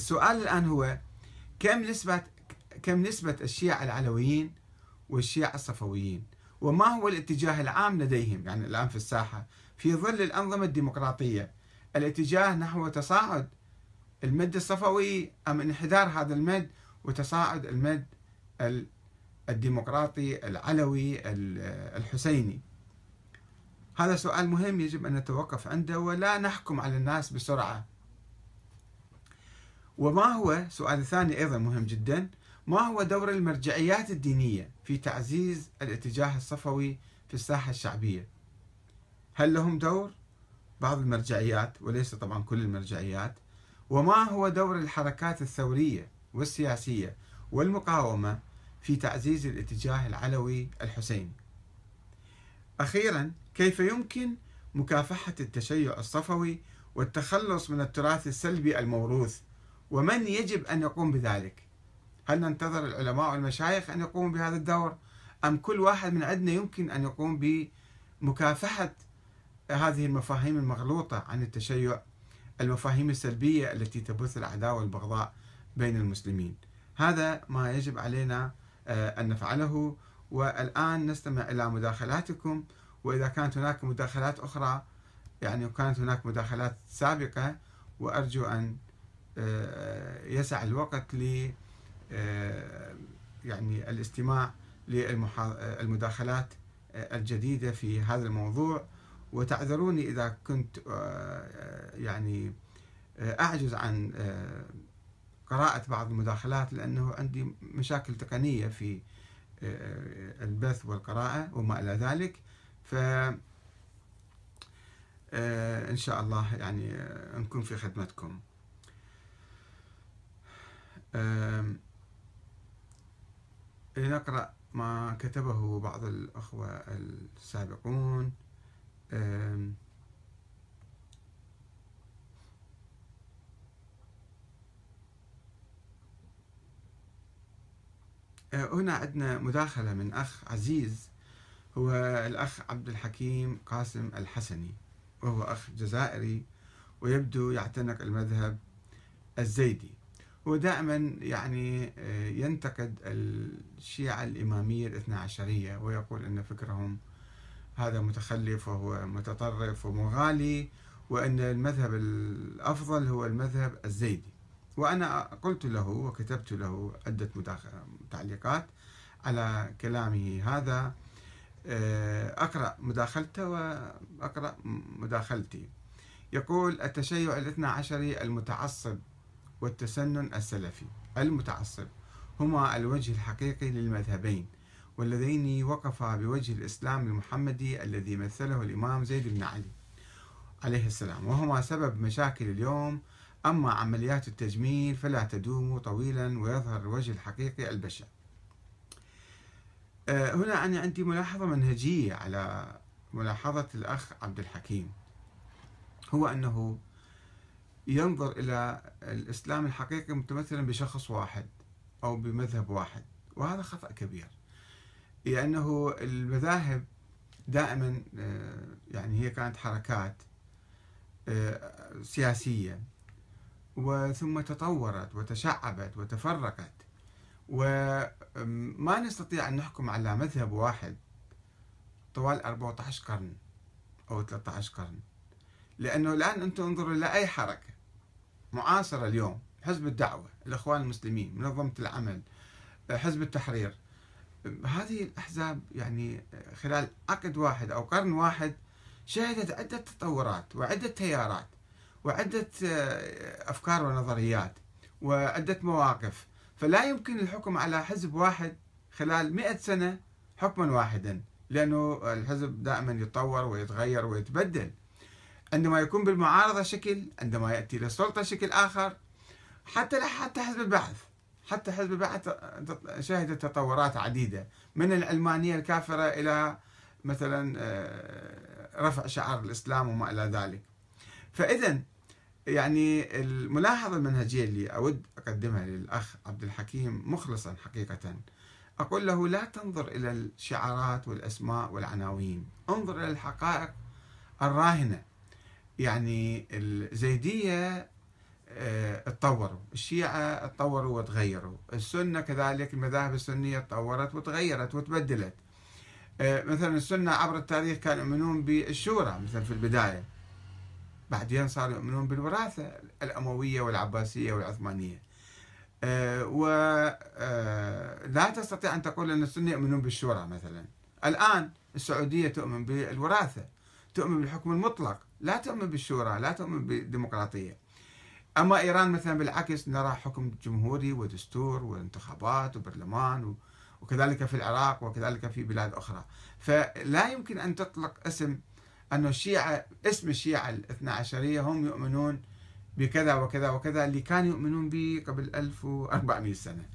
السؤال الآن هو كم نسبة كم نسبة الشيعة العلويين والشيعة الصفويين؟ وما هو الاتجاه العام لديهم؟ يعني الآن في الساحة في ظل الأنظمة الديمقراطية الاتجاه نحو تصاعد المد الصفوي أم انحدار هذا المد وتصاعد المد الديمقراطي العلوي الحسيني؟ هذا سؤال مهم يجب أن نتوقف عنده ولا نحكم على الناس بسرعة. وما هو سؤال الثاني أيضا مهم جدا ما هو دور المرجعيات الدينية في تعزيز الاتجاه الصفوي في الساحة الشعبية؟ هل لهم دور؟ بعض المرجعيات وليس طبعا كل المرجعيات. وما هو دور الحركات الثورية والسياسية والمقاومة في تعزيز الاتجاه العلوي الحسيني؟ أخيرا كيف يمكن مكافحة التشيع الصفوي والتخلص من التراث السلبي الموروث ومن يجب أن يقوم بذلك؟ هل ننتظر العلماء والمشايخ أن يقوموا بهذا الدور؟ أم كل واحد من عندنا يمكن أن يقوم بمكافحة هذه المفاهيم المغلوطة عن التشيع المفاهيم السلبية التي تبث العداوة والبغضاء بين المسلمين؟ هذا ما يجب علينا آه، أن نفعله. والآن نستمع إلى مداخلاتكم. وإذا كانت هناك مداخلات أخرى يعني كانت هناك مداخلات سابقة وأرجو أن يسع الوقت ل آه، يعني الاستماع للمداخلات الجديدة في هذا الموضوع. وتعذروني إذا كنت يعني أعجز عن قراءة بعض المداخلات لأنه عندي مشاكل تقنية في آه، البث والقراءة وما إلى ذلك. ف آه، إن شاء الله يعني آه، نكون في خدمتكم. لنقرأ ما كتبه بعض الأخوة السابقون. آه، هنا عندنا مداخلة من أخ عزيز هو الأخ عبد الحكيم قاسم الحسني وهو أخ جزائري ويبدو يعتنق المذهب الزيدي. هو دائما يعني آه، ينتقد الشيعة الإمامية الاثنى عشرية ويقول أن فكرهم هذا متخلف وهو متطرف ومغالي وأن المذهب الأفضل هو المذهب الزيدي. وأنا قلت له وكتبت له عدة تعليقات على كلامه هذا آه، أقرأ مداخلته وأقرأ مداخلتي. يقول التشيع الاثنى عشري المتعصب والتسنن السلفي المتعصب هما الوجه الحقيقي للمذهبين واللذين وقفا بوجه الإسلام المحمدي الذي مثله الإمام زيد بن علي عليه السلام. وهما سبب مشاكل اليوم أما عمليات التجميل فلا تدوم طويلا ويظهر الوجه الحقيقي البشع. آه، هنا أنا عندي ملاحظة منهجية على ملاحظة الأخ عبد الحكيم. هو أنه ينظر إلى الإسلام الحقيقي متمثلا بشخص واحد أو بمذهب واحد وهذا خطأ كبير. لأنه المذاهب دائما آه، يعني هي كانت حركات آه، سياسية وثم تطورت وتشعبت وتفرقت. وما نستطيع أن نحكم على مذهب واحد طوال 14 قرن أو 13 قرن لأنه الآن أنتم انظروا إلى أي حركة. معاصرة اليوم حزب الدعوة الإخوان المسلمين منظمة العمل حزب التحرير. هذه الأحزاب يعني خلال عقد واحد أو قرن واحد شهدت عدة تطورات وعدة تيارات وعدة آه، أفكار ونظريات وعدة مواقف. فلا يمكن الحكم على حزب واحد خلال مئة سنة حكما واحدا لأنه الحزب دائما يتطور ويتغير ويتبدل. عندما يكون بالمعارضة شكل عندما يأتي للسلطة شكل آخر حتى حتى حزب البعث حتى حزب البعث شهد تطورات عديدة من العلمانية الكافرة إلى مثلا آه، رفع شعار الإسلام وما إلى ذلك. فإذا يعني الملاحظة المنهجية اللي أود أقدمها للأخ عبد الحكيم مخلصا حقيقة أقول له لا تنظر إلى الشعارات والأسماء والعناوين انظر إلى الحقائق الراهنة. يعني الزيدية آه، تطوروا الشيعة تطوروا وتغيروا السنة كذلك المذاهب السنية تطورت وتغيرت وتبدلت آه، مثلا السنة عبر التاريخ كانوا يؤمنون بالشورى مثلا في البداية. بعدين صاروا يؤمنون بالوراثة الأموية والعباسية والعثمانية. آه، ولا تستطيع أن تقول أن السنة يؤمنون بالشورى مثلا. الآن السعودية تؤمن بالوراثة تؤمن بالحكم المطلق. لا تؤمن بالشورى لا تؤمن بالديمقراطية. أما إيران مثلا بالعكس نرى حكم جمهوري ودستور وانتخابات وبرلمان وكذلك في العراق وكذلك في بلاد أخرى. فلا يمكن أن تطلق اسم أن الشيعة اسم الشيعة الاثنى عشرية هم يؤمنون بكذا وكذا وكذا اللي كانوا يؤمنون به قبل 1400 سنة.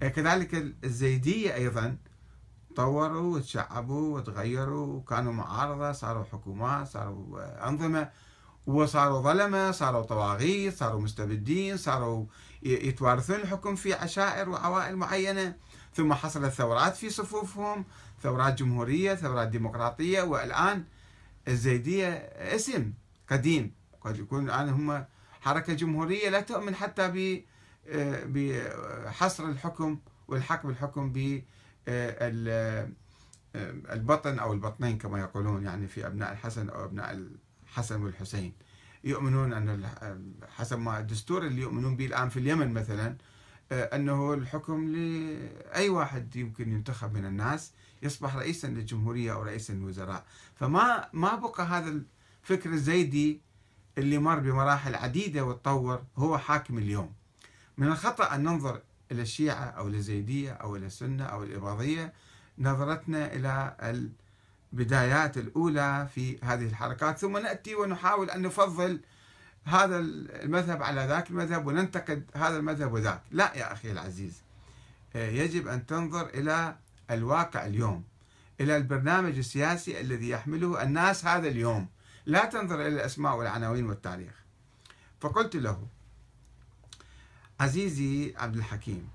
كذلك الزيدية أيضا طوروا وتشعبوا وتغيروا وكانوا معارضة صاروا حكومات صاروا أنظمة وصاروا ظلمة صاروا طواغيت صاروا مستبدين صاروا يتوارثون الحكم في عشائر وعوائل معينة. ثم حصلت ثورات في صفوفهم ثورات جمهورية ثورات ديمقراطية والآن الزيدية اسم قديم. قد يكون الآن هم حركة جمهورية لا تؤمن حتى بحصر الحكم والحق بالحكم ب البطن أو البطنين كما يقولون يعني في أبناء الحسن أو أبناء الحسن والحسين. يؤمنون أن حسب ما الدستور اللي يؤمنون به الآن في اليمن مثلا أنه الحكم لأي واحد يمكن ينتخب من الناس يصبح رئيسا للجمهورية أو رئيسا للوزراء. فما ما بقى هذا الفكر الزيدي اللي مر بمراحل عديدة وتطور هو حاكم اليوم. من الخطأ أن ننظر إلى الشيعة أو الزيدية أو إلى السنة أو الإباضية نظرتنا إلى البدايات الأولى في هذه الحركات. ثم نأتي ونحاول أن نفضل هذا المذهب على ذاك المذهب وننتقد هذا المذهب وذاك. لا يا أخي العزيز يجب أن تنظر إلى الواقع اليوم إلى البرنامج السياسي الذي يحمله الناس هذا اليوم. لا تنظر إلى الأسماء والعناوين والتاريخ. فقلت له عزيزي عبد الحكيم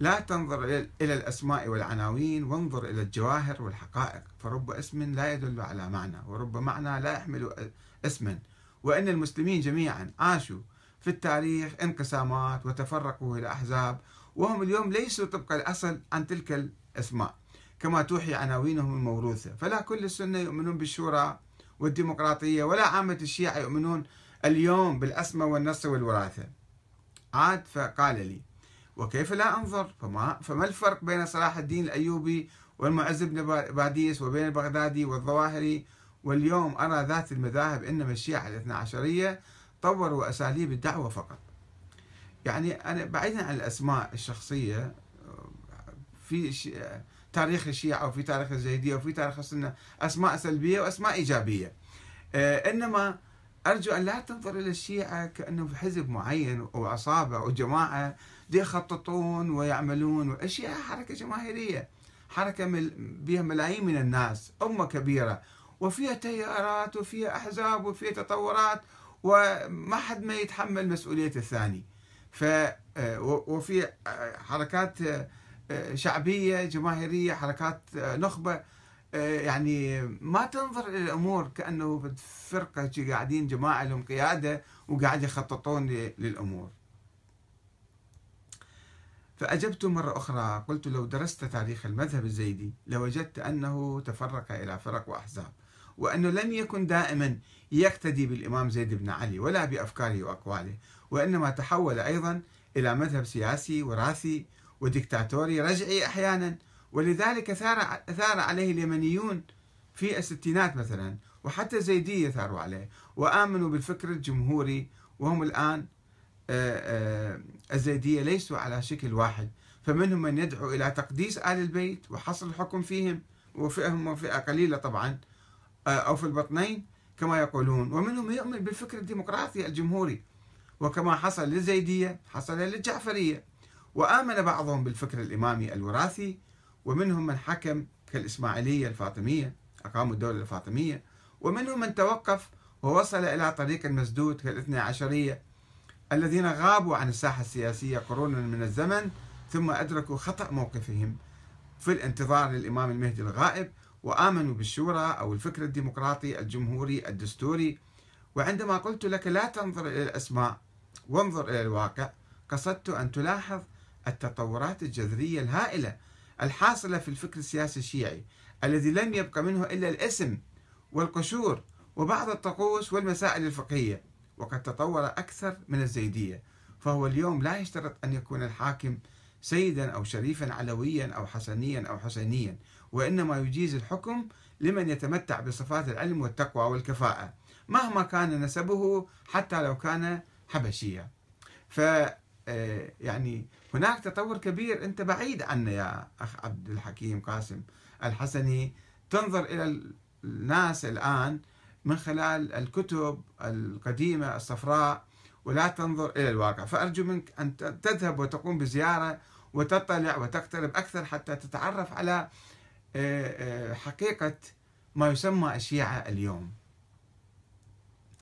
لا تنظر إلى الأسماء والعناوين وانظر إلى الجواهر والحقائق فرب اسم لا يدل على معنى ورب معنى لا يحمل اسما. وأن المسلمين جميعا عاشوا في التاريخ انقسامات وتفرقوا إلى أحزاب وهم اليوم ليسوا طبق الأصل عن تلك الأسماء. كما توحي عناوينهم الموروثة فلا كل السنة يؤمنون بالشورى والديمقراطية ولا عامة الشيعة يؤمنون اليوم بالأسمى والنص والوراثة. عاد فقال لي وكيف لا أنظر؟ فما, فما الفرق بين صلاح الدين الأيوبي والمعز بن باديس وبين البغدادي والظواهري؟ واليوم أرى ذات المذاهب إنما الشيعة الاثنى عشرية طوروا أساليب الدعوة فقط. يعني أنا بعيدا عن الأسماء الشخصية في تاريخ الشيعة وفي تاريخ الزيدية وفي تاريخ السنة أسماء سلبية وأسماء إيجابية. إنما أرجو أن لا تنظر إلى الشيعة كأنه في حزب معين أو عصابة أو جماعة يخططون ويعملون الشيعة حركة جماهيرية حركة بها ملايين من الناس أمة كبيرة وفيها تيارات وفيها أحزاب وفيها تطورات وما حد ما يتحمل مسؤولية الثاني. ف آه، وفي آه، حركات شعبية جماهيرية حركات نخبة يعني ما تنظر إلى الأمور كأنه فرقة قاعدين جماعة لهم قيادة وقاعد يخططون للأمور. فأجبت مرة أخرى قلت لو درست تاريخ المذهب الزيدي لوجدت أنه تفرق إلى فرق وأحزاب وأنه لم يكن دائما يقتدي بالإمام زيد بن علي ولا بأفكاره وأقواله وإنما تحول أيضا إلى مذهب سياسي وراثي وديكتاتوري رجعي أحيانا ولذلك ثار, ثار عليه اليمنيون في الستينات مثلا وحتى الزيدية ثاروا عليه وآمنوا بالفكر الجمهوري وهم الآن آه، آه، الزيدية ليسوا على شكل واحد. فمنهم من يدعو إلى تقديس آل البيت وحصر الحكم فيهم وفئهم فئة قليلة طبعا آه، أو في البطنين كما يقولون. ومنهم يؤمن بالفكر الديمقراطي الجمهوري وكما حصل للزيدية حصل للجعفرية. وآمن بعضهم بالفكر الإمامي الوراثي ومنهم من حكم كالإسماعيلية الفاطمية أقاموا الدولة الفاطمية. ومنهم من توقف ووصل إلى طريق المسدود كالاثنى عشرية الذين غابوا عن الساحة السياسية قرونا من الزمن ثم أدركوا خطأ موقفهم في الانتظار للإمام المهدي الغائب وآمنوا بالشورى أو الفكر الديمقراطي الجمهوري الدستوري. وعندما قلت لك لا تنظر إلى الأسماء وانظر إلى الواقع قصدت أن تلاحظ التطورات الجذرية الهائلة الحاصلة في الفكر السياسي الشيعي الذي لم يبق منه إلا الاسم والقشور وبعض الطقوس والمسائل الفقهية وقد تطور أكثر من الزيدية فهو اليوم لا يشترط أن يكون الحاكم سيدا أو شريفا علويا أو حسنيا أو حسينيا وإنما يجيز الحكم لمن يتمتع بصفات العلم والتقوى والكفاءة مهما كان نسبه حتى لو كان حبشيا. ف آه، يعني هناك تطور كبير. انت بعيد عنه يا أخ عبد الحكيم قاسم. الحسني تنظر إلى الناس الآن من خلال الكتب القديمة الصفراء ولا تنظر إلى الواقع. فأرجو منك أن تذهب وتقوم بزيارة وتطلع وتقترب أكثر حتى تتعرف على آه، آه، حقيقة ما يسمى الشيعه اليوم.